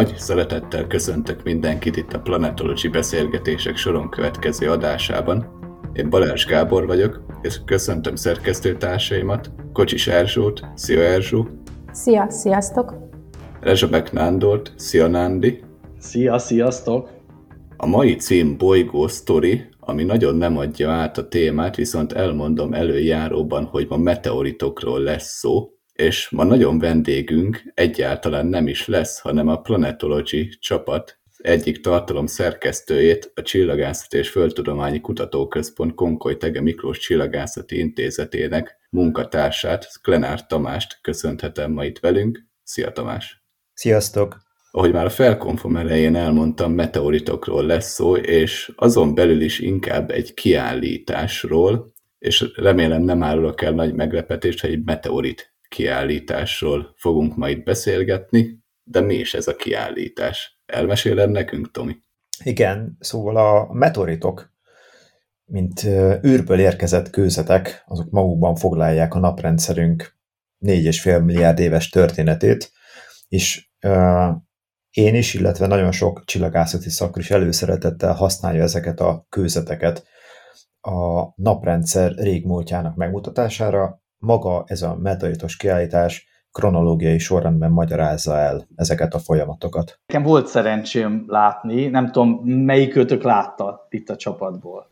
Nagy szeretettel köszöntök mindenkit itt a Planetology beszélgetések soron következő adásában. Én Balázs Gábor vagyok, és köszöntöm szerkesztőtársaimat, Kocsis Erzsót, szia Erzsó! Szia, sziasztok! Rezsabek Nándort, szia Nándi! Szia, sziasztok! A mai cím Bolygó Story, ami nagyon nem adja át a témát, viszont elmondom előjáróban, hogy ma meteoritokról lesz szó, és ma nagyon vendégünk egyáltalán nem is lesz, hanem a Planetology csapat egyik tartalom szerkesztőjét, a Csillagászati és Földtudományi Kutatóközpont Konkoly Tege Miklós Csillagászati Intézetének munkatársát, Klenár Tamást köszönhetem ma itt velünk. Szia Tamás! Sziasztok! Ahogy már a felkonfom elején elmondtam, meteoritokról lesz szó, és azon belül is inkább egy kiállításról, és remélem nem árulok el nagy meglepetést, hogy egy meteorit kiállításról fogunk majd beszélgetni, de mi is ez a kiállítás? Elmeséled nekünk, Tomi? Igen, szóval a meteoritok, mint űrből érkezett kőzetek, azok magukban foglalják a naprendszerünk 4,5 milliárd éves történetét, és én is, illetve nagyon sok csillagászati szakra is előszeretettel használja ezeket a kőzeteket a naprendszer régmúltjának megmutatására, maga ez a meteoritos kiállítás kronológiai sorrendben magyarázza el ezeket a folyamatokat. Nekem volt szerencsém látni, nem tudom, melyik kötök látta itt a csapatból.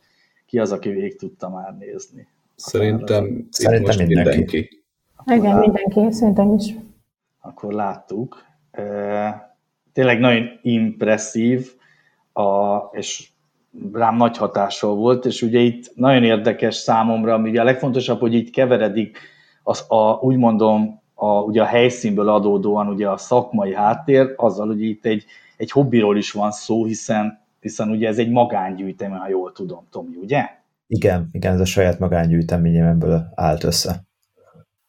Ki az, aki végig tudta már nézni? Szerintem, Szerintem mindenki. mindenki. Igen, lát... mindenki, szerintem is. Akkor láttuk. Tényleg nagyon impresszív, a, és rám nagy hatással volt, és ugye itt nagyon érdekes számomra, ami ugye a legfontosabb, hogy így keveredik az a, úgy mondom, a, ugye a helyszínből adódóan ugye a szakmai háttér, azzal, hogy itt egy, egy hobbiról is van szó, hiszen, hiszen ugye ez egy magángyűjtemény, ha jól tudom, Tomi, ugye? Igen, igen, ez a saját magángyűjteményemből állt össze.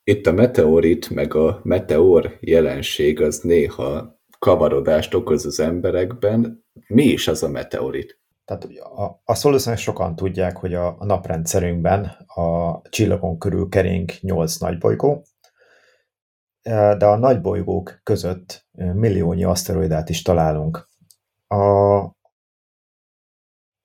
Itt a meteorit, meg a meteor jelenség az néha kavarodást okoz az emberekben. Mi is az a meteorit? Tehát a, azt valószínűleg sokan tudják, hogy a, a naprendszerünkben a csillagon körül kering 8 nagybolygó, e, de a nagybolygók között milliónyi aszteroidát is találunk. A,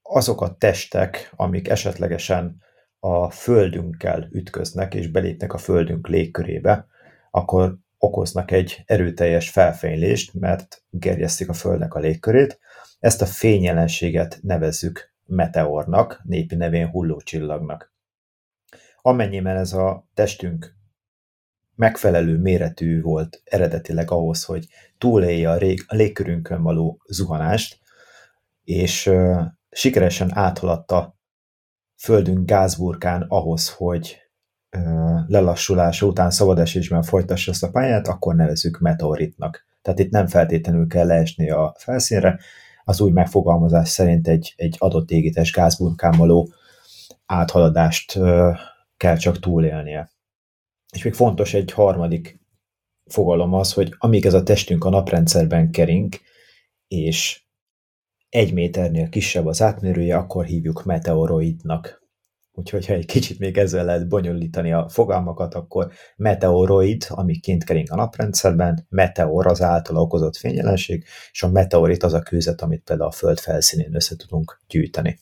azok a testek, amik esetlegesen a Földünkkel ütköznek és belépnek a Földünk légkörébe, akkor okoznak egy erőteljes felfénylést, mert gerjesztik a Földnek a légkörét, ezt a fényjelenséget nevezzük meteornak, népi nevén hullócsillagnak. Amennyiben ez a testünk megfelelő méretű volt eredetileg ahhoz, hogy túlélje a, rég, a légkörünkön való zuhanást, és uh, sikeresen áthaladta Földünk gázburkán ahhoz, hogy uh, lelassulása után szabadesésben folytassa ezt a pályát, akkor nevezzük meteoritnak. Tehát itt nem feltétlenül kell leesni a felszínre, az új megfogalmazás szerint egy, egy adott égítés gázburkán való áthaladást kell csak túlélnie. És még fontos egy harmadik fogalom az, hogy amíg ez a testünk a naprendszerben kering, és egy méternél kisebb az átmérője, akkor hívjuk meteoroidnak. Úgyhogy ha egy kicsit még ezzel lehet bonyolítani a fogalmakat, akkor meteoroid, ami kint kering a naprendszerben, meteor az által okozott fényjelenség, és a meteorit az a kőzet, amit például a Föld felszínén össze tudunk gyűjteni.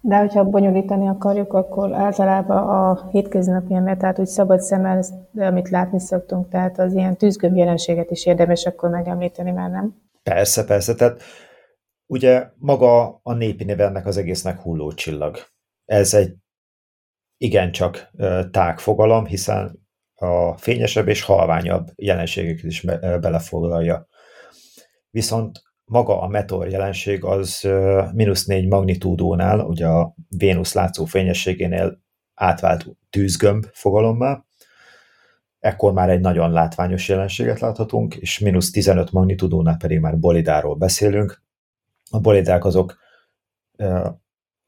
De hogyha bonyolítani akarjuk, akkor általában a hétköznapi ember, tehát úgy szabad szemmel, amit látni szoktunk, tehát az ilyen tűzgömb jelenséget is érdemes akkor megemlíteni, már nem? Persze, persze, tehát ugye maga a népi neve ennek az egésznek hullócsillag. Ez egy igencsak tág fogalom, hiszen a fényesebb és halványabb jelenségeket is belefoglalja. Viszont maga a meteor jelenség az mínusz négy magnitúdónál, ugye a Vénusz látszó fényességénél átvált tűzgömb fogalommá, ekkor már egy nagyon látványos jelenséget láthatunk, és mínusz 15 magnitúdónál pedig már bolidáról beszélünk. A bolidák azok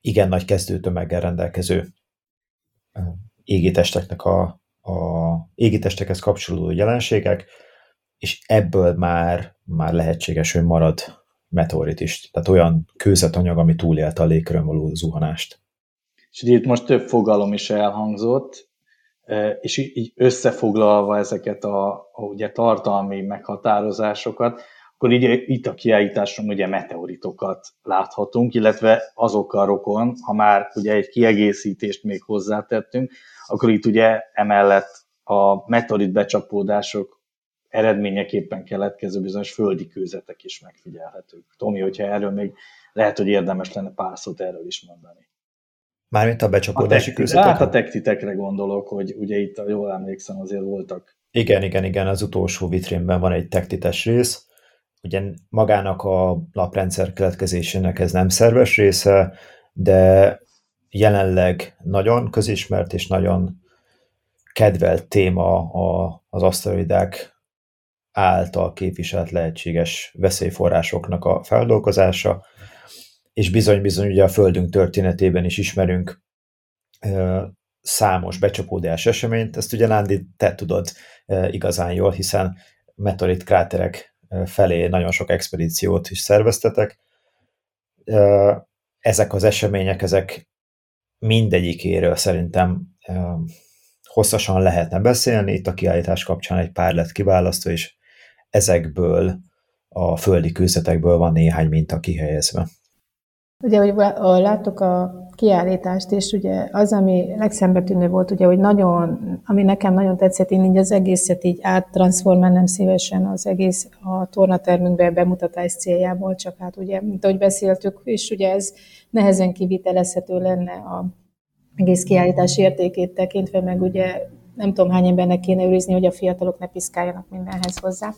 igen nagy kezdőtömeggel rendelkező égitesteknek a, a égitestekhez kapcsolódó jelenségek, és ebből már, már lehetséges, hogy marad meteorit is. Tehát olyan kőzetanyag, ami túlélte a légkörön való zuhanást. És itt most több fogalom is elhangzott, és így összefoglalva ezeket a, a ugye tartalmi meghatározásokat, akkor így itt a kiállításon ugye meteoritokat láthatunk, illetve azokkal rokon, ha már ugye egy kiegészítést még hozzátettünk, akkor itt ugye emellett a meteorit becsapódások eredményeképpen keletkező bizonyos földi kőzetek is megfigyelhetők. Tomi, hogyha erről még lehet, hogy érdemes lenne pár szót erről is mondani. Mármint a becsapódási kőzetek? Hát a tektitekre gondolok, hogy ugye itt, jól emlékszem, azért voltak. Igen, igen, igen, az utolsó vitrínben van egy tektites rész, ugye magának a laprendszer keletkezésének ez nem szerves része, de jelenleg nagyon közismert és nagyon kedvelt téma a, az aszteroidák által képviselt lehetséges veszélyforrásoknak a feldolgozása, és bizony-bizony ugye a Földünk történetében is ismerünk számos becsapódás eseményt, ezt ugye Nándi, te tudod igazán jól, hiszen meteorit kráterek felé nagyon sok expedíciót is szerveztetek. Ezek az események, ezek mindegyikéről szerintem hosszasan lehetne beszélni, itt a kiállítás kapcsán egy pár lett kiválasztva, és ezekből a földi kőzetekből van néhány minta kihelyezve. Ugye, hogy láttuk a kiállítást, és ugye az, ami legszembetűnő volt, ugye, hogy nagyon, ami nekem nagyon tetszett, én így az egészet így áttranszformálnám szívesen az egész a tornatermünkbe bemutatás céljából, csak hát ugye, mint ahogy beszéltük, és ugye ez nehezen kivitelezhető lenne a egész kiállítás értékét tekintve, meg ugye nem tudom hány embernek kéne őrizni, hogy a fiatalok ne piszkáljanak mindenhez hozzá.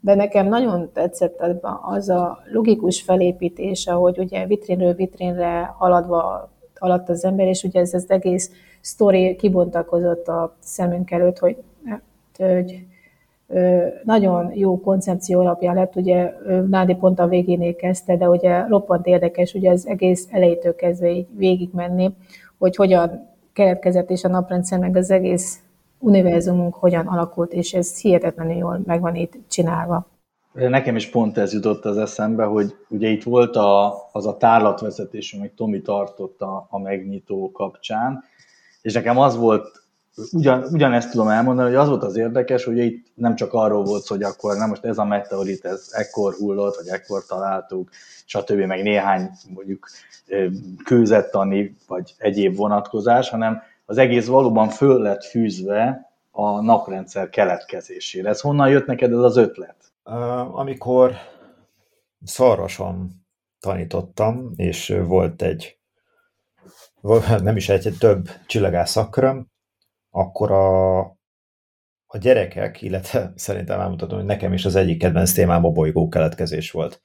De nekem nagyon tetszett az a logikus felépítés, ahogy ugye vitrinről vitrinre haladva alatt az ember, és ugye ez az egész sztori kibontakozott a szemünk előtt, hogy, hát, hogy nagyon jó koncepció alapján lett, ugye Nádi pont a végénél kezdte, de ugye roppant érdekes, ugye az egész elejétől kezdve így végigmenni, hogy hogyan keletkezett és a naprendszer, meg az egész univerzumunk hogyan alakult, és ez hihetetlenül jól meg van itt csinálva. Nekem is pont ez jutott az eszembe, hogy ugye itt volt a, az a tárlatvezetés, amit Tomi tartott a, a megnyitó kapcsán, és nekem az volt, ugyan, ugyanezt tudom elmondani, hogy az volt az érdekes, hogy itt nem csak arról volt hogy akkor nem most ez a meteorit, ez ekkor hullott, vagy ekkor találtuk, stb. meg néhány mondjuk kőzettani, vagy egyéb vonatkozás, hanem az egész valóban föl lett fűzve a naprendszer keletkezésére. Ez honnan jött neked ez az ötlet? Amikor szorosan tanítottam, és volt egy, nem is egy, több csillagász akkor a, a gyerekek, illetve szerintem elmutatom, hogy nekem is az egyik kedvenc témám a bolygó keletkezés volt.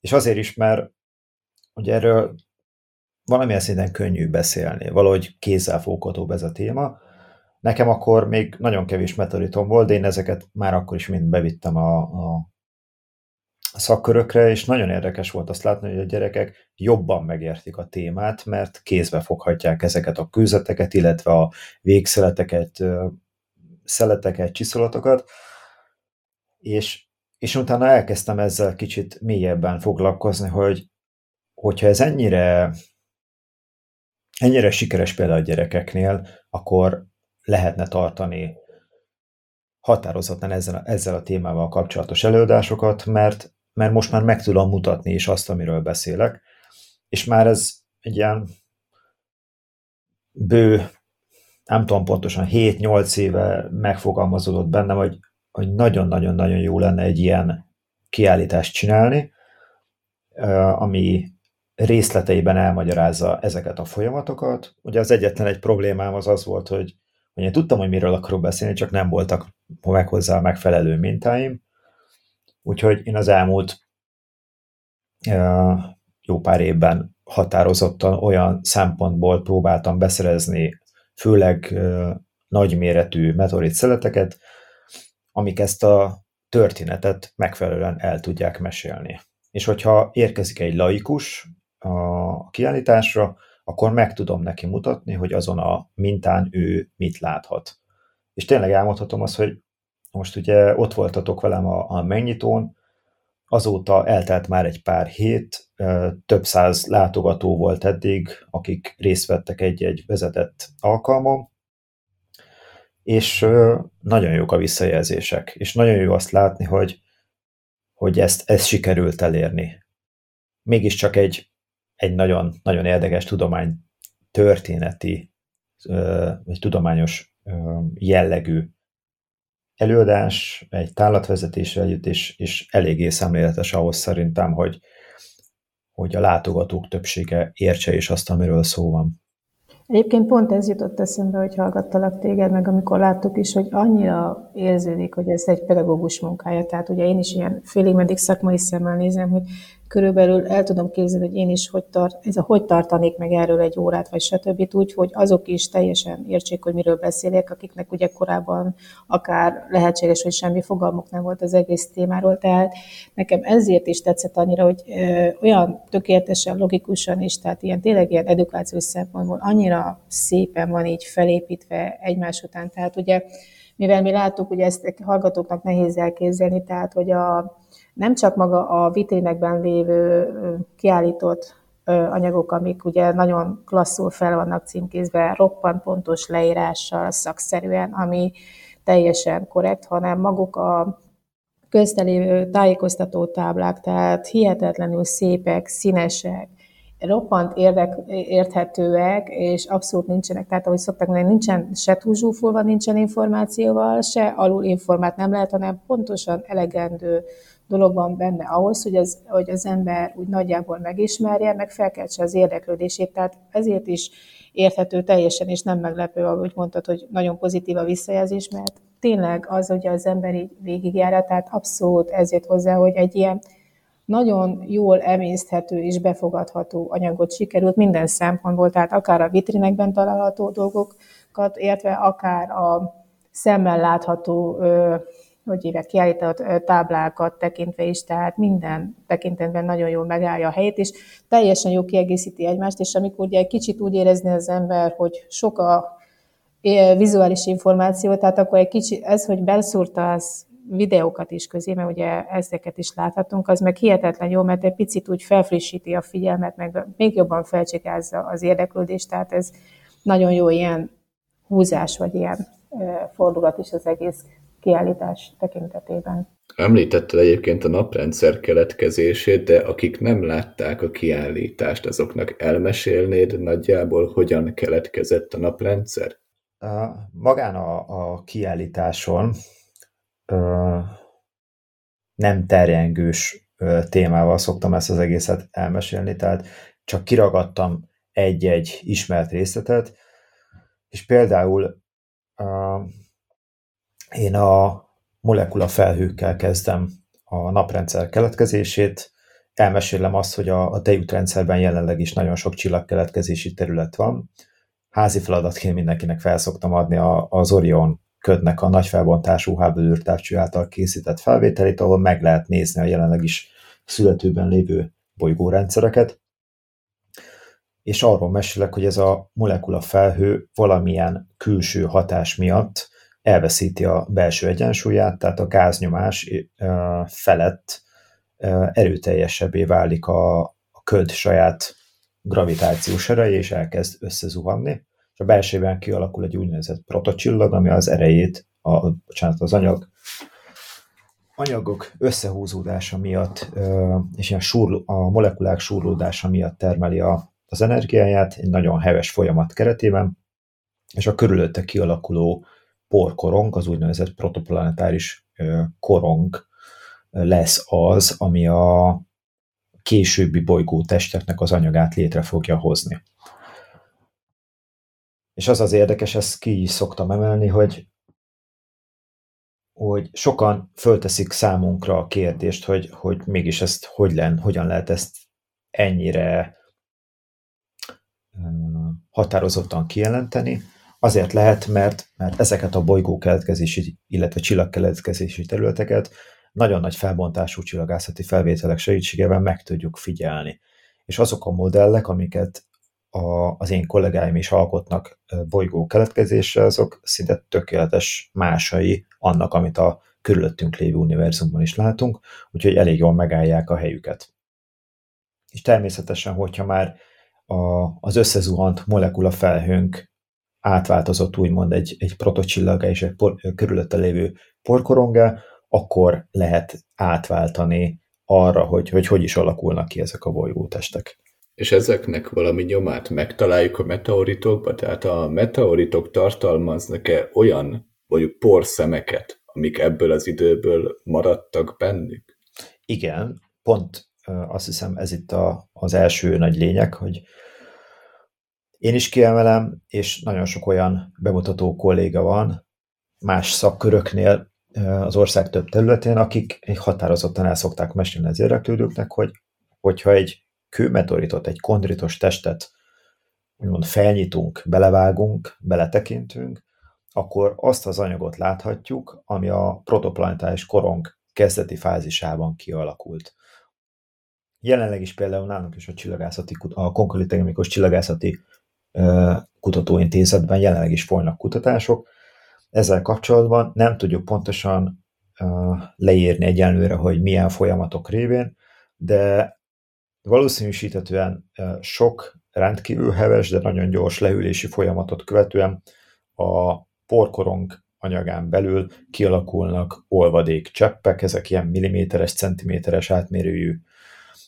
És azért is, mert ugye erről valamilyen szinten könnyű beszélni, valahogy kézzelfoghatóbb ez a téma. Nekem akkor még nagyon kevés meteoritom volt, de én ezeket már akkor is mind bevittem a, a szakkörökre, és nagyon érdekes volt azt látni, hogy a gyerekek jobban megértik a témát, mert kézbe foghatják ezeket a kőzeteket, illetve a végszeleteket, szeleteket, csiszolatokat, és, és utána elkezdtem ezzel kicsit mélyebben foglalkozni, hogy hogyha ez ennyire ennyire sikeres például a gyerekeknél, akkor lehetne tartani határozottan ezzel, a, ezzel a témával kapcsolatos előadásokat, mert, mert most már meg tudom mutatni is azt, amiről beszélek, és már ez egy ilyen bő, nem tudom pontosan, 7-8 éve megfogalmazódott bennem, hogy, hogy nagyon-nagyon-nagyon jó lenne egy ilyen kiállítást csinálni, ami részleteiben elmagyarázza ezeket a folyamatokat. Ugye az egyetlen egy problémám az az volt, hogy, én tudtam, hogy miről akarok beszélni, csak nem voltak meg hozzá a megfelelő mintáim. Úgyhogy én az elmúlt jó pár évben határozottan olyan szempontból próbáltam beszerezni főleg nagyméretű meteorit szeleteket, amik ezt a történetet megfelelően el tudják mesélni. És hogyha érkezik egy laikus, a kiállításra, akkor meg tudom neki mutatni, hogy azon a mintán ő mit láthat. És tényleg elmondhatom azt, hogy most ugye ott voltatok velem a, a megnyitón, azóta eltelt már egy pár hét, több száz látogató volt eddig, akik részt vettek egy-egy vezetett alkalmon, és nagyon jók a visszajelzések, és nagyon jó azt látni, hogy, hogy ezt, ezt sikerült elérni. Mégiscsak egy, egy nagyon, nagyon érdekes tudomány történeti, vagy tudományos jellegű előadás, egy tárlatvezetésre együtt, és, és eléggé szemléletes ahhoz szerintem, hogy, hogy a látogatók többsége értse is azt, amiről szó van. Egyébként pont ez jutott eszembe, hogy hallgattalak téged, meg amikor láttuk is, hogy annyira érződik, hogy ez egy pedagógus munkája. Tehát ugye én is ilyen félig meddig szakmai szemmel nézem, hogy körülbelül el tudom képzelni, hogy én is hogy, tart, ez a, hogy tartanék meg erről egy órát, vagy stb. úgy, hogy azok is teljesen értsék, hogy miről beszélek, akiknek ugye korábban akár lehetséges, hogy semmi fogalmuk nem volt az egész témáról. Tehát nekem ezért is tetszett annyira, hogy ö, olyan tökéletesen, logikusan is, tehát ilyen tényleg ilyen edukációs szempontból annyira szépen van így felépítve egymás után. Tehát ugye, mivel mi láttuk, hogy ezt hallgatóknak nehéz elképzelni, tehát hogy a nem csak maga a vitrénekben lévő kiállított anyagok, amik ugye nagyon klasszul fel vannak címkézve, roppant pontos leírással, szakszerűen, ami teljesen korrekt, hanem maguk a köztelévő tájékoztató táblák, tehát hihetetlenül szépek, színesek, roppant érdek, érthetőek, és abszolút nincsenek, tehát ahogy szokták mondani, nincsen se túlzsúfolva, nincsen információval, se alul informált nem lehet, hanem pontosan elegendő dolog van benne ahhoz, hogy az, hogy az ember úgy nagyjából megismerje, meg felkeltse az érdeklődését. Tehát ezért is érthető teljesen, és nem meglepő, ahogy mondtad, hogy nagyon pozitív a visszajelzés, mert tényleg az, hogy az ember így végigjárja, tehát abszolút ezért hozzá, hogy egy ilyen nagyon jól emészthető és befogadható anyagot sikerült minden szempontból, tehát akár a vitrinekben található dolgokat értve, akár a szemmel látható hogy hívják, kiállított táblákat tekintve is, tehát minden tekintetben nagyon jól megállja a helyét, és teljesen jó kiegészíti egymást, és amikor ugye egy kicsit úgy érezni az ember, hogy sok a vizuális információ, tehát akkor egy kicsit ez, hogy belszúrta az videókat is közé, mert ugye ezeket is láthatunk, az meg hihetetlen jó, mert egy picit úgy felfrissíti a figyelmet, meg még jobban felcsikázza az érdeklődést, tehát ez nagyon jó ilyen húzás, vagy ilyen fordulat is az egész kiállítás tekintetében. Említetted egyébként a naprendszer keletkezését, de akik nem látták a kiállítást, azoknak elmesélnéd nagyjából, hogyan keletkezett a naprendszer? Magán a, a kiállításon ö, nem terjengős ö, témával szoktam ezt az egészet elmesélni, tehát csak kiragadtam egy-egy ismert részletet, és például én a molekula felhőkkel kezdem a naprendszer keletkezését, elmesélem azt, hogy a, a tejútrendszerben jelenleg is nagyon sok csillagkeletkezési terület van. Házi feladatként mindenkinek felszoktam adni a, az Orion ködnek a nagy felbontású Hubble űrtávcső által készített felvételét, ahol meg lehet nézni a jelenleg is születőben lévő bolygórendszereket. És arról mesélek, hogy ez a molekula felhő valamilyen külső hatás miatt elveszíti a belső egyensúlyát, tehát a gáznyomás felett erőteljesebbé válik a, köd saját gravitációs ereje, és elkezd összezuhanni. És a belsőben kialakul egy úgynevezett protocsillag, ami az erejét, a, bocsánat, az anyag, anyagok összehúzódása miatt, és ilyen súrló, a molekulák súrlódása miatt termeli a, az energiáját egy nagyon heves folyamat keretében, és a körülötte kialakuló porkorong, az úgynevezett protoplanetáris korong lesz az, ami a későbbi bolygótesteknek az anyagát létre fogja hozni. És az az érdekes, ezt ki is szoktam emelni, hogy, hogy sokan fölteszik számunkra a kérdést, hogy, hogy mégis ezt hogy len, hogyan lehet ezt ennyire határozottan kijelenteni, Azért lehet, mert, mert ezeket a bolygó keletkezési, illetve csillagkeletkezési területeket nagyon nagy felbontású csillagászati felvételek segítségével meg tudjuk figyelni. És azok a modellek, amiket a, az én kollégáim is alkotnak bolygó keletkezésre, azok szinte tökéletes másai annak, amit a körülöttünk lévő univerzumban is látunk, úgyhogy elég jól megállják a helyüket. És természetesen, hogyha már a, az összezuhant molekula felhőnk átváltozott úgymond egy, egy protocsillaga és egy por, körülötte lévő porkorongá, akkor lehet átváltani arra, hogy, hogy hogy is alakulnak ki ezek a bolygótestek. És ezeknek valami nyomát megtaláljuk a meteoritokba? Tehát a meteoritok tartalmaznak-e olyan, mondjuk porszemeket, amik ebből az időből maradtak bennük? Igen, pont azt hiszem ez itt a, az első nagy lényeg, hogy én is kiemelem, és nagyon sok olyan bemutató kolléga van más szakköröknél az ország több területén, akik határozottan el szokták mesélni az érdeklődőknek, hogy hogyha egy kőmeteoritot, egy kondritos testet úgymond felnyitunk, belevágunk, beletekintünk, akkor azt az anyagot láthatjuk, ami a protoplanetáris korong kezdeti fázisában kialakult. Jelenleg is például nálunk is a csillagászati, a konkolitechnikus csillagászati kutatóintézetben jelenleg is folynak kutatások. Ezzel kapcsolatban nem tudjuk pontosan leírni egyenlőre, hogy milyen folyamatok révén, de valószínűsítetően sok rendkívül heves, de nagyon gyors lehűlési folyamatot követően a porkorong anyagán belül kialakulnak olvadék cseppek, ezek ilyen milliméteres, centiméteres átmérőjű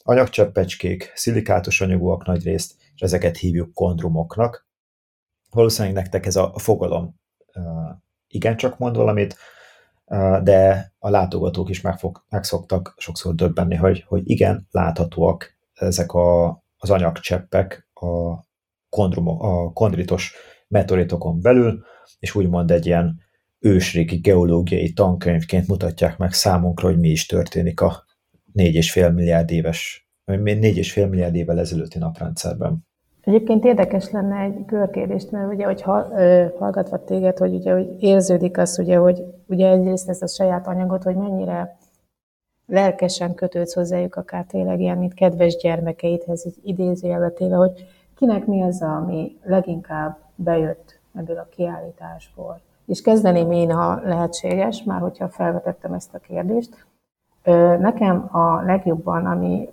anyagcseppecskék, szilikátos anyagúak nagy részt, és ezeket hívjuk kondrumoknak. Valószínűleg nektek ez a fogalom igencsak mond valamit, de a látogatók is megfog, megszoktak sokszor döbbenni, hogy, hogy igen, láthatóak ezek a, az anyagcseppek a, kondrum, a kondritos meteoritokon belül, és úgymond egy ilyen ősrégi geológiai tankönyvként mutatják meg számunkra, hogy mi is történik a 4,5 milliárd éves, 4,5 milliárd évvel ezelőtti naprendszerben. Egyébként érdekes lenne egy körkérdést, mert ugye, hogy hallgatva téged, hogy ugye, hogy érződik az, ugye, hogy ugye egyrészt ezt a saját anyagot, hogy mennyire lelkesen kötődsz hozzájuk, akár tényleg ilyen, mint kedves gyermekeidhez, így idézőjelbetéve, hogy kinek mi az, ami leginkább bejött ebből a kiállításból. És kezdeném én, ha lehetséges, már hogyha felvetettem ezt a kérdést. Nekem a legjobban, ami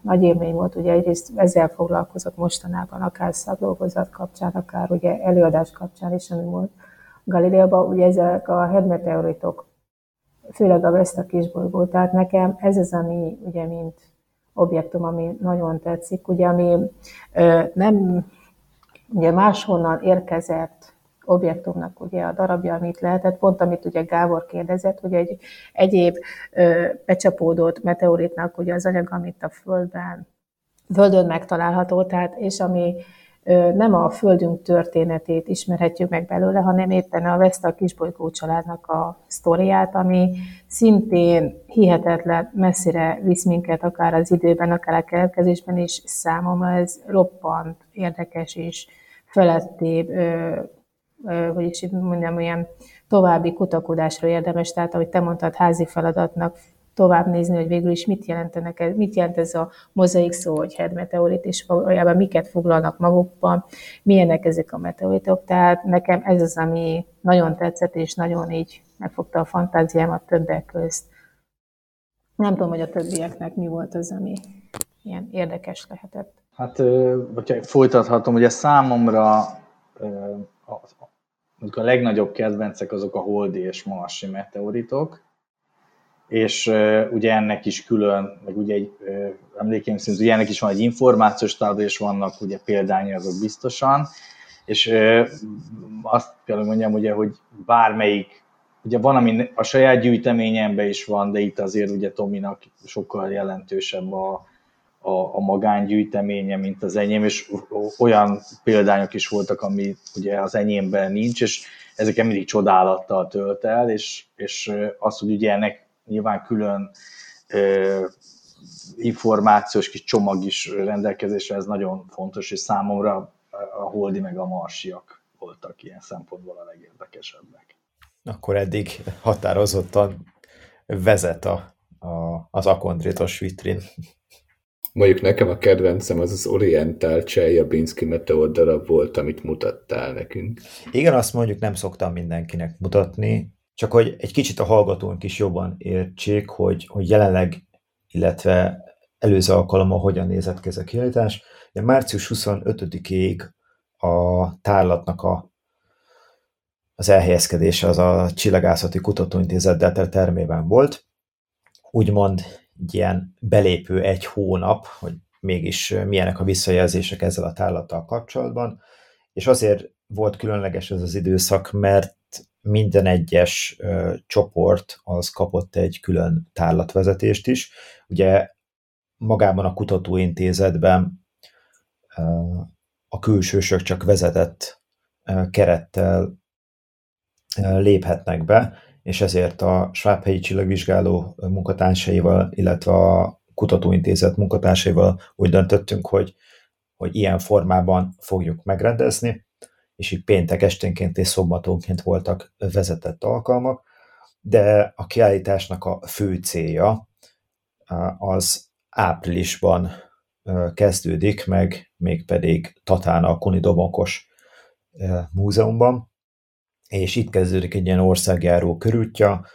nagy élmény volt, ugye egyrészt ezzel foglalkozott mostanában, akár szakdolgozat kapcsán, akár ugye előadás kapcsán is, ami volt Galileában, ugye ezek a hedmeteoritok, főleg a Vesta kisbolygó, tehát nekem ez az, ami ugye mint objektum, ami nagyon tetszik, ugye ami nem ugye máshonnan érkezett objektumnak ugye a darabja, amit lehetett, pont amit ugye Gábor kérdezett, hogy egy egyéb ö, becsapódott meteoritnak ugye az anyag, amit a Földben, Földön megtalálható, tehát, és ami ö, nem a Földünk történetét ismerhetjük meg belőle, hanem éppen a Vesta kisbolygó családnak a sztoriát, ami szintén hihetetlen messzire visz minket, akár az időben, akár a keletkezésben is. Számomra ez roppant érdekes és felettébb hogy is mondjam, olyan további kutakodásra érdemes, tehát ahogy te mondtad, házi feladatnak tovább nézni, hogy végül is mit jelentenek, mit jelent ez a mozaik szó, hogy head meteorit, és valójában miket foglalnak magukban, milyenek ezek a meteoritok. Tehát nekem ez az, ami nagyon tetszett, és nagyon így megfogta a fantáziámat többek közt. Nem tudom, hogy a többieknek mi volt az, ami ilyen érdekes lehetett. Hát, hogyha folytathatom, ugye számomra mondjuk a legnagyobb kedvencek azok a holdi és marsi meteoritok, és uh, ugye ennek is külön, meg ugye egy uh, emlékeim szerint, ugye ennek is van egy információs tábla, és vannak ugye példányok azok biztosan, és uh, azt kell, mondjam, ugye, hogy bármelyik, ugye van, ami a saját gyűjteményemben is van, de itt azért ugye Tominak sokkal jelentősebb a, a, a magángyűjteménye, mint az enyém, és olyan példányok is voltak, ami ugye az enyémben nincs, és ezeken mindig csodálattal tölt el, és, és az, hogy ugye ennek nyilván külön ö, információs kis csomag is rendelkezésre, ez nagyon fontos, és számomra a holdi meg a marsiak voltak ilyen szempontból a legérdekesebbek. Akkor eddig határozottan vezet a, a, az akondritos vitrin. Mondjuk nekem a kedvencem az az Oriental Cseljabinski meteor darab volt, amit mutattál nekünk. Igen, azt mondjuk nem szoktam mindenkinek mutatni, csak hogy egy kicsit a hallgatónk is jobban értsék, hogy, hogy jelenleg, illetve előző alkalommal hogyan nézett ki ez a kiállítás. De március 25-ig a tárlatnak a az elhelyezkedése az a Csillagászati Kutatóintézet Delta termében volt. Úgymond egy ilyen belépő egy hónap, hogy mégis milyenek a visszajelzések ezzel a tárlattal kapcsolatban, és azért volt különleges ez az időszak, mert minden egyes ö, csoport az kapott egy külön tárlatvezetést is. Ugye magában a kutatóintézetben ö, a külsősök csak vezetett ö, kerettel léphetnek be, és ezért a Schwab helyi csillagvizsgáló munkatársaival, illetve a kutatóintézet munkatársaival úgy döntöttünk, hogy, hogy ilyen formában fogjuk megrendezni, és így péntek esténként és szombatonként voltak vezetett alkalmak, de a kiállításnak a fő célja az áprilisban kezdődik, meg mégpedig Tatán a Kuni Domokos múzeumban, és itt kezdődik egy ilyen országjáró körútja,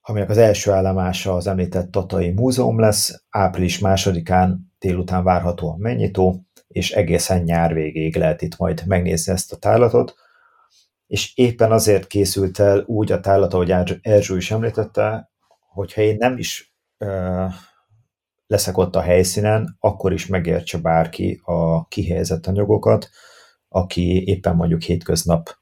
aminek az első állomása az említett Tatai Múzeum lesz, április másodikán délután várható a mennyitó, és egészen nyár végéig lehet itt majd megnézni ezt a tárlatot, és éppen azért készült el úgy a tárlat, ahogy Erzső is említette, hogyha én nem is ö, leszek ott a helyszínen, akkor is megértse bárki a kihelyezett anyagokat, aki éppen mondjuk hétköznap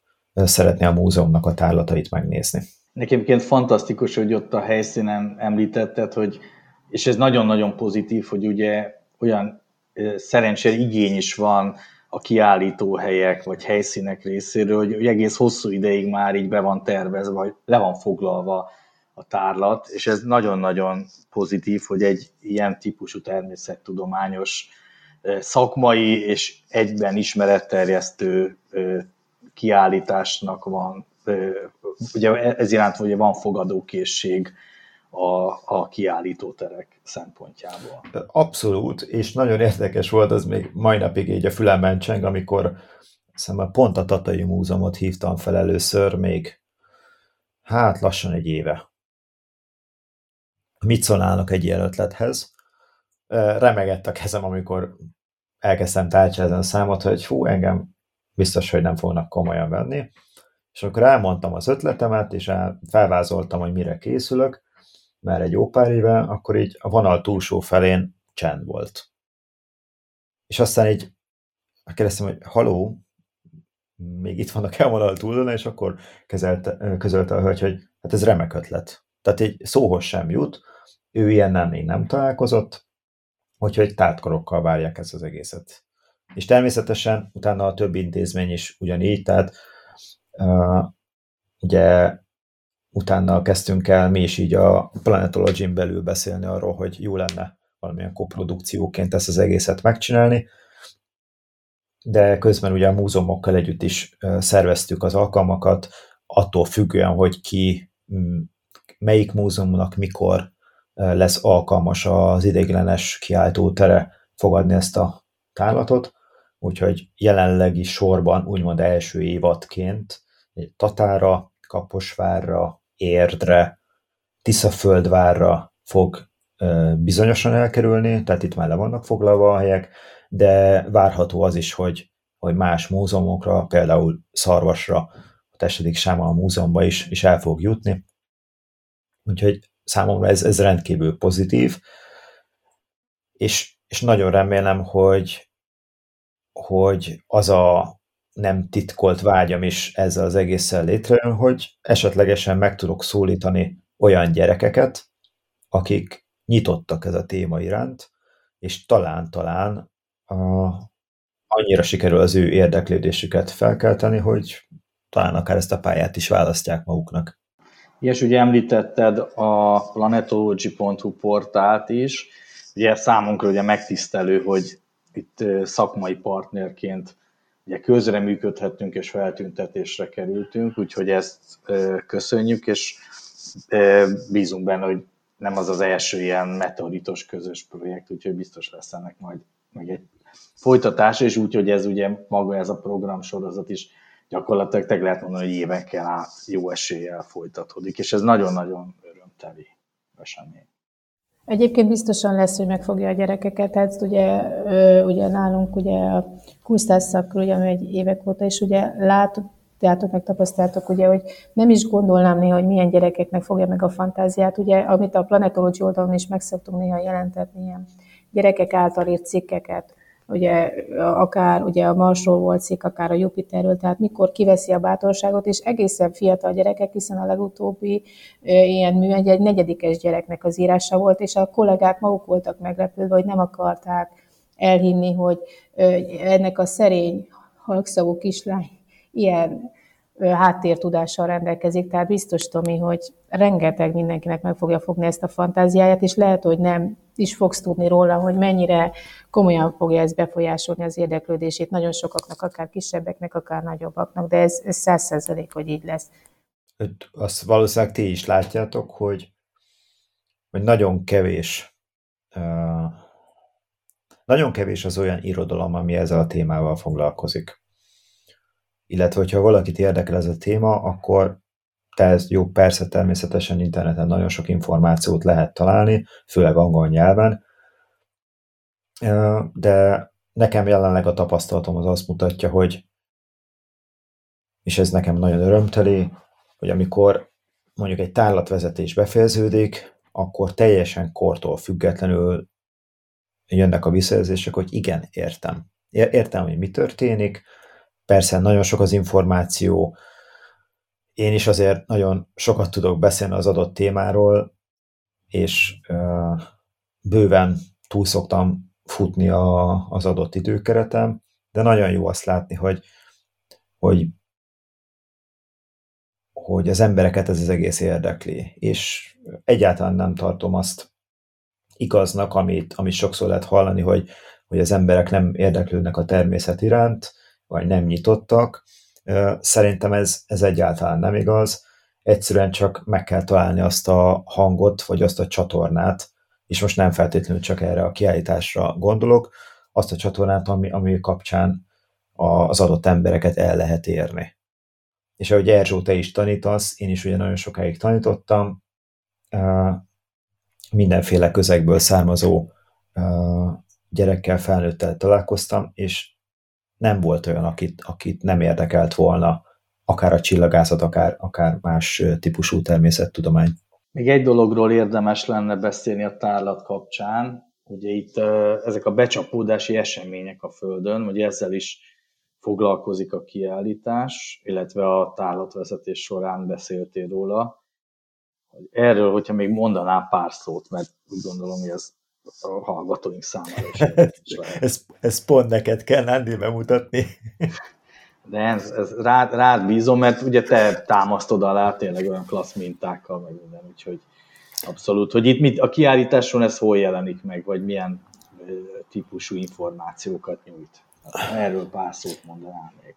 szeretné a múzeumnak a tárlatait megnézni. Nekem fantasztikus, hogy ott a helyszínen említetted, hogy, és ez nagyon-nagyon pozitív, hogy ugye olyan szerencsére igény is van a kiállítóhelyek vagy helyszínek részéről, hogy, hogy egész hosszú ideig már így be van tervezve, vagy le van foglalva a tárlat, és ez nagyon-nagyon pozitív, hogy egy ilyen típusú természettudományos szakmai és egyben ismeretterjesztő kiállításnak van, ugye ez iránt ugye van fogadókészség a, a kiállítóterek szempontjából. Abszolút, és nagyon érdekes volt, az még mai napig így a fülemben cseng, amikor hiszem, pont a Tatai Múzeumot hívtam fel először, még hát lassan egy éve. Mit szólnának egy ilyen ötlethez? Remegett a kezem, amikor elkezdtem tárcsázni a számot, hogy hú, engem biztos, hogy nem fognak komolyan venni. És akkor elmondtam az ötletemet, és felvázoltam, hogy mire készülök, már egy jó pár éve, akkor így a vonal túlsó felén csend volt. És aztán így kérdeztem, hogy haló, még itt vannak vonal túlon, és akkor kezelte, közölte a hölgy, hogy hát ez remek ötlet. Tehát egy szóhoz sem jut, ő ilyennel még nem találkozott, úgyhogy tártkorokkal várják ezt az egészet. És természetesen utána a több intézmény is ugyanígy, tehát uh, ugye utána kezdtünk el mi is így a Planetology-n belül beszélni arról, hogy jó lenne valamilyen koprodukcióként ezt az egészet megcsinálni, de közben ugye a múzeumokkal együtt is szerveztük az alkalmakat, attól függően, hogy ki, melyik múzeumnak mikor lesz alkalmas az ideiglenes kiáltótere fogadni ezt a tárlatot, úgyhogy jelenlegi sorban úgymond első évadként Tatára, Kaposvárra, Érdre, Tiszaföldvárra fog bizonyosan elkerülni, tehát itt már le vannak foglalva a helyek, de várható az is, hogy, hogy más múzeumokra, például Szarvasra, a Testedik Sáma a múzeumba is, is el fog jutni. Úgyhogy számomra ez, ez rendkívül pozitív, és, és nagyon remélem, hogy, hogy az a nem titkolt vágyam is ezzel az egésszel létrejön, hogy esetlegesen meg tudok szólítani olyan gyerekeket, akik nyitottak ez a téma iránt, és talán-talán annyira sikerül az ő érdeklődésüket felkelteni, hogy talán akár ezt a pályát is választják maguknak. És ugye említetted a planetology.hu portált is, ugye számunkra ugye megtisztelő, hogy itt szakmai partnerként ugye közreműködhettünk és feltüntetésre kerültünk, úgyhogy ezt köszönjük, és bízunk benne, hogy nem az az első ilyen meteoritos közös projekt, úgyhogy biztos lesz ennek majd meg egy folytatás, és úgy, hogy ez ugye maga ez a program sorozat is gyakorlatilag te lehet mondani, hogy évekkel át jó eséllyel folytatódik, és ez nagyon-nagyon örömteli esemény. Egyébként biztosan lesz, hogy megfogja a gyerekeket, tehát ugye, ugye nálunk ugye a kusztásszak, ugye, ami egy évek óta is ugye lát, teátok megtapasztaltok, ugye, hogy nem is gondolnám néha, hogy milyen gyerekeknek fogja meg a fantáziát, ugye, amit a Planetology oldalon is meg szoktunk néha jelentetni, ilyen gyerekek által írt cikkeket, ugye akár ugye a Marsról volt cikk, akár a Jupiterről, tehát mikor kiveszi a bátorságot, és egészen fiatal gyerekek, hiszen a legutóbbi ilyen mű egy, egy negyedikes gyereknek az írása volt, és a kollégák maguk voltak meglepődve, hogy nem akarták elhinni, hogy ennek a szerény, halkszavú kislány ilyen háttértudással rendelkezik, tehát biztos, Tomi, hogy rengeteg mindenkinek meg fogja fogni ezt a fantáziáját, és lehet, hogy nem is fogsz tudni róla, hogy mennyire komolyan fogja ez befolyásolni az érdeklődését nagyon sokaknak, akár kisebbeknek, akár nagyobbaknak, de ez száz százalék, hogy így lesz. Azt valószínűleg ti is látjátok, hogy, hogy nagyon kevés nagyon kevés az olyan irodalom, ami ezzel a témával foglalkozik illetve hogyha valakit érdekel ez a téma, akkor te jó, persze természetesen interneten nagyon sok információt lehet találni, főleg angol nyelven, de nekem jelenleg a tapasztalatom az azt mutatja, hogy és ez nekem nagyon örömteli, hogy amikor mondjuk egy tárlatvezetés befejeződik, akkor teljesen kortól függetlenül jönnek a visszajelzések, hogy igen, értem. Értem, hogy mi történik, Persze nagyon sok az információ, én is azért nagyon sokat tudok beszélni az adott témáról, és bőven túl szoktam futni a, az adott időkeretem, de nagyon jó azt látni, hogy, hogy, hogy az embereket ez az egész érdekli, és egyáltalán nem tartom azt igaznak, amit, amit sokszor lehet hallani, hogy, hogy az emberek nem érdeklődnek a természet iránt, vagy nem nyitottak. Szerintem ez, ez egyáltalán nem igaz. Egyszerűen csak meg kell találni azt a hangot, vagy azt a csatornát, és most nem feltétlenül csak erre a kiállításra gondolok, azt a csatornát, ami, ami kapcsán az adott embereket el lehet érni. És ahogy Erzsó, te is tanítasz, én is ugye nagyon sokáig tanítottam, mindenféle közegből származó gyerekkel, felnőttel találkoztam, és nem volt olyan, akit, akit nem érdekelt volna akár a csillagászat, akár, akár más típusú természettudomány. Még egy dologról érdemes lenne beszélni a tárlat kapcsán, ugye itt ezek a becsapódási események a Földön, hogy ezzel is foglalkozik a kiállítás, illetve a tárlatvezetés során beszéltél róla. Erről, hogyha még mondanám pár szót, mert úgy gondolom, hogy ez a hallgatóink számára is. ez, ez pont neked kell, Nándi, bemutatni. De ez, ez rád, rád bízom, mert ugye te támasztod alá tényleg olyan klassz mintákkal, meg minden, úgyhogy abszolút. Hogy itt mit, a kiállításon ez hol jelenik meg, vagy milyen típusú információkat nyújt. Erről pár szót mondanám még.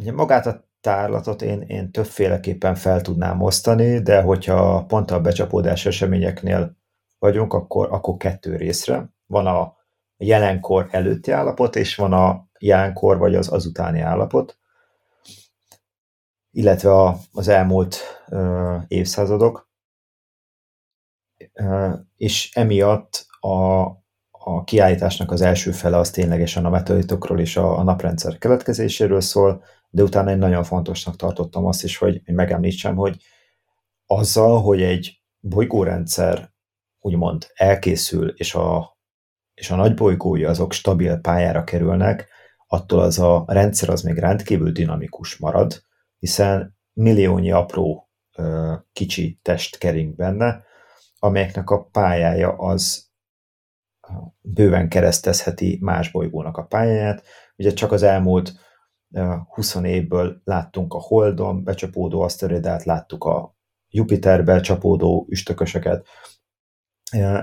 Ugye magát a tárlatot én, én többféleképpen fel tudnám osztani, de hogyha pont a becsapódás eseményeknél vagyunk, akkor, akkor kettő részre. Van a jelenkor előtti állapot, és van a jelenkor vagy az azutáni állapot, illetve a, az elmúlt ö, évszázadok. Ö, és emiatt a, a kiállításnak az első fele az ténylegesen a meteoritokról és a, a naprendszer keletkezéséről szól, de utána én nagyon fontosnak tartottam azt is, hogy megemlítsem, hogy azzal, hogy egy bolygórendszer úgymond elkészül, és a, és a nagy bolygói azok stabil pályára kerülnek, attól az a rendszer az még rendkívül dinamikus marad, hiszen milliónyi apró kicsi test kering benne, amelyeknek a pályája az bőven keresztezheti más bolygónak a pályáját. Ugye csak az elmúlt 20 évből láttunk a Holdon becsapódó aszteroidát, láttuk a Jupiterbe csapódó üstököseket,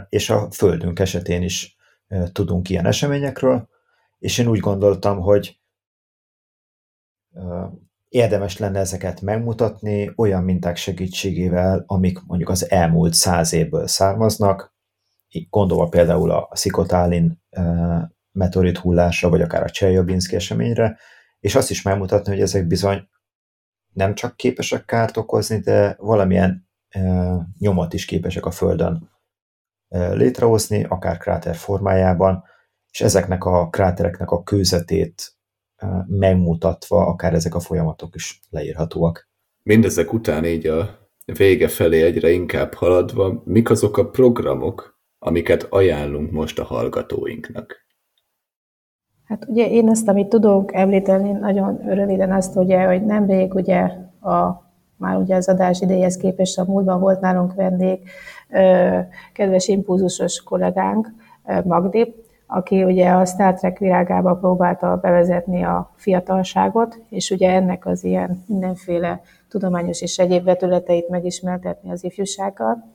és a Földünk esetén is tudunk ilyen eseményekről, és én úgy gondoltam, hogy érdemes lenne ezeket megmutatni olyan minták segítségével, amik mondjuk az elmúlt száz évből származnak, gondolva például a Szikotálin meteorit hullásra, vagy akár a Csejabinszki eseményre, és azt is megmutatni, hogy ezek bizony nem csak képesek kárt okozni, de valamilyen nyomot is képesek a Földön létrehozni, akár kráter formájában, és ezeknek a krátereknek a kőzetét megmutatva, akár ezek a folyamatok is leírhatóak. Mindezek után így a vége felé egyre inkább haladva, mik azok a programok, amiket ajánlunk most a hallgatóinknak? Hát ugye én azt, amit tudok említeni, nagyon röviden azt, ugye, hogy nemrég ugye a már ugye az adás idejéhez képest a múltban volt nálunk vendég, kedves impulzusos kollégánk, Magdi, aki ugye a Star Trek világába próbálta bevezetni a fiatalságot, és ugye ennek az ilyen mindenféle tudományos és egyéb vetületeit megismertetni az ifjúsággal.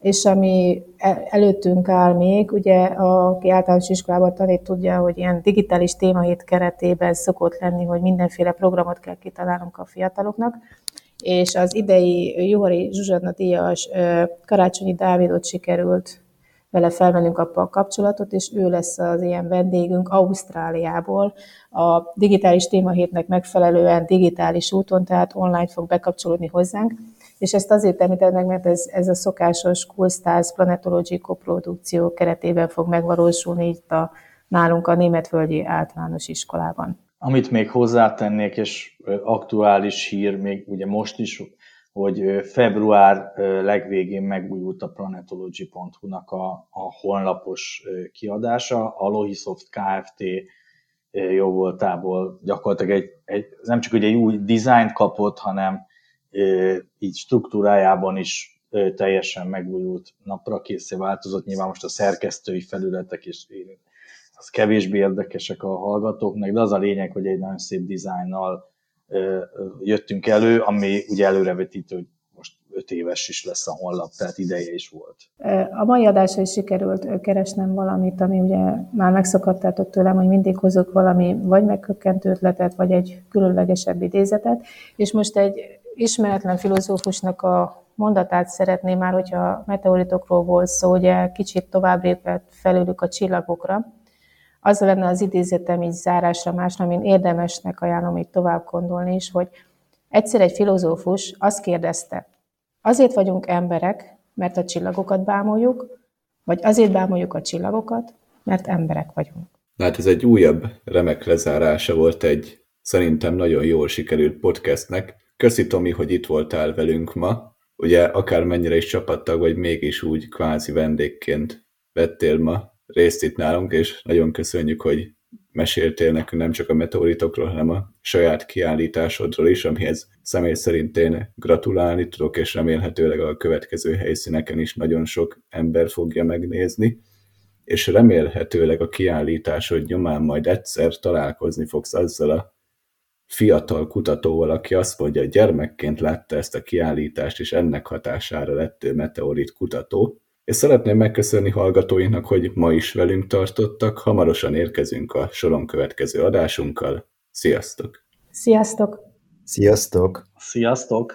És ami e, előttünk áll még, ugye aki általános iskolában tanít tudja, hogy ilyen digitális témahét keretében szokott lenni, hogy mindenféle programot kell kitalálnunk a fiataloknak, és az idei Juhari Zsuzsanna díjas Karácsonyi Dávidot sikerült vele felvennünk a kapcsolatot, és ő lesz az ilyen vendégünk Ausztráliából. A digitális témahétnek megfelelően digitális úton, tehát online fog bekapcsolódni hozzánk. És ezt azért említed meg, mert ez, ez a szokásos Cool Stars Planetology koprodukció keretében fog megvalósulni itt a, nálunk a Németföldi Általános Iskolában. Amit még hozzátennék, és aktuális hír, még ugye most is, hogy február legvégén megújult a planetology.hu-nak a, a honlapos kiadása. A Lohisoft Kft. jó voltából gyakorlatilag egy, egy, nem csak ugye egy új dizájnt kapott, hanem így struktúrájában is teljesen megújult napra készé változott. Nyilván most a szerkesztői felületek is az kevésbé érdekesek a hallgatóknak, de az a lényeg, hogy egy nagyon szép dizájnnal jöttünk elő, ami ugye előrevetítő, hogy most öt éves is lesz a honlap, tehát ideje is volt. A mai adásra is sikerült keresnem valamit, ami ugye már megszokhattátok tőlem, hogy mindig hozok valami vagy megkökkentő ötletet, vagy egy különlegesebb idézetet, és most egy ismeretlen filozófusnak a mondatát szeretném már, hogyha meteoritokról volt szó, ugye kicsit tovább lépett felülük a csillagokra, az lenne az idézetem így zárásra más, amin érdemesnek ajánlom így tovább gondolni is, hogy egyszer egy filozófus azt kérdezte, azért vagyunk emberek, mert a csillagokat bámoljuk, vagy azért bámoljuk a csillagokat, mert emberek vagyunk. Hát ez egy újabb remek lezárása volt egy szerintem nagyon jól sikerült podcastnek. Köszi Tomi, hogy itt voltál velünk ma. Ugye akármennyire is csapattag, vagy mégis úgy kvázi vendégként vettél ma részt itt nálunk, és nagyon köszönjük, hogy meséltél nekünk nem csak a meteoritokról, hanem a saját kiállításodról is, amihez személy szerint én gratulálni tudok, és remélhetőleg a következő helyszíneken is nagyon sok ember fogja megnézni, és remélhetőleg a kiállításod nyomán majd egyszer találkozni fogsz azzal a fiatal kutatóval, aki azt mondja, hogy gyermekként látta ezt a kiállítást, és ennek hatására lett ő meteorit kutató, és szeretném megköszönni hallgatóinknak, hogy ma is velünk tartottak. Hamarosan érkezünk a soron következő adásunkkal. Sziasztok! Sziasztok! Sziasztok! Sziasztok!